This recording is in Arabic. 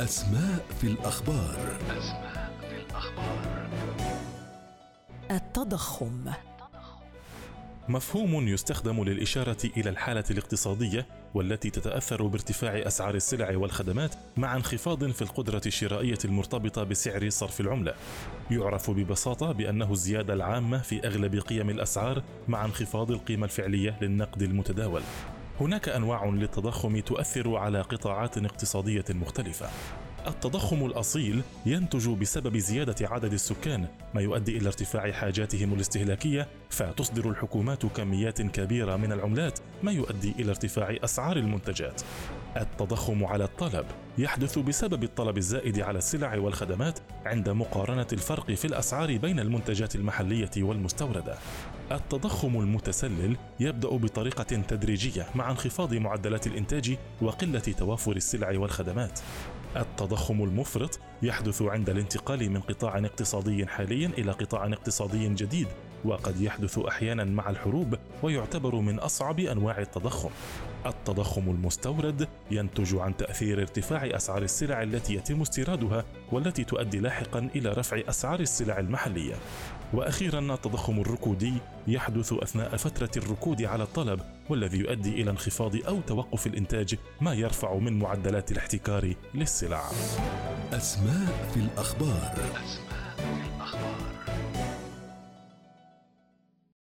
أسماء في الأخبار أسماء في الأخبار التضخم مفهوم يستخدم للإشارة إلى الحالة الاقتصادية والتي تتأثر بارتفاع أسعار السلع والخدمات مع انخفاض في القدرة الشرائية المرتبطة بسعر صرف العملة. يعرف ببساطة بأنه الزيادة العامة في أغلب قيم الأسعار مع انخفاض القيمة الفعلية للنقد المتداول. هناك أنواع للتضخم تؤثر على قطاعات اقتصادية مختلفة. التضخم الأصيل ينتج بسبب زيادة عدد السكان ما يؤدي إلى ارتفاع حاجاتهم الاستهلاكية فتصدر الحكومات كميات كبيرة من العملات ما يؤدي إلى ارتفاع أسعار المنتجات. التضخم على الطلب يحدث بسبب الطلب الزائد على السلع والخدمات عند مقارنة الفرق في الأسعار بين المنتجات المحلية والمستوردة. التضخم المتسلل يبدأ بطريقة تدريجية مع انخفاض معدلات الإنتاج وقلة توافر السلع والخدمات. التضخم المفرط يحدث عند الانتقال من قطاع اقتصادي حالي إلى قطاع اقتصادي جديد وقد يحدث أحيانا مع الحروب ويعتبر من أصعب أنواع التضخم. التضخم المستورد ينتج عن تأثير ارتفاع أسعار السلع التي يتم استيرادها والتي تؤدي لاحقا إلى رفع أسعار السلع المحلية. وأخيرا التضخم الركودي يحدث أثناء فترة الركود على الطلب والذي يؤدي إلى انخفاض أو توقف الإنتاج ما يرفع من معدلات الاحتكار للسلع. أسماء في الأخبار. أسماء في الأخبار.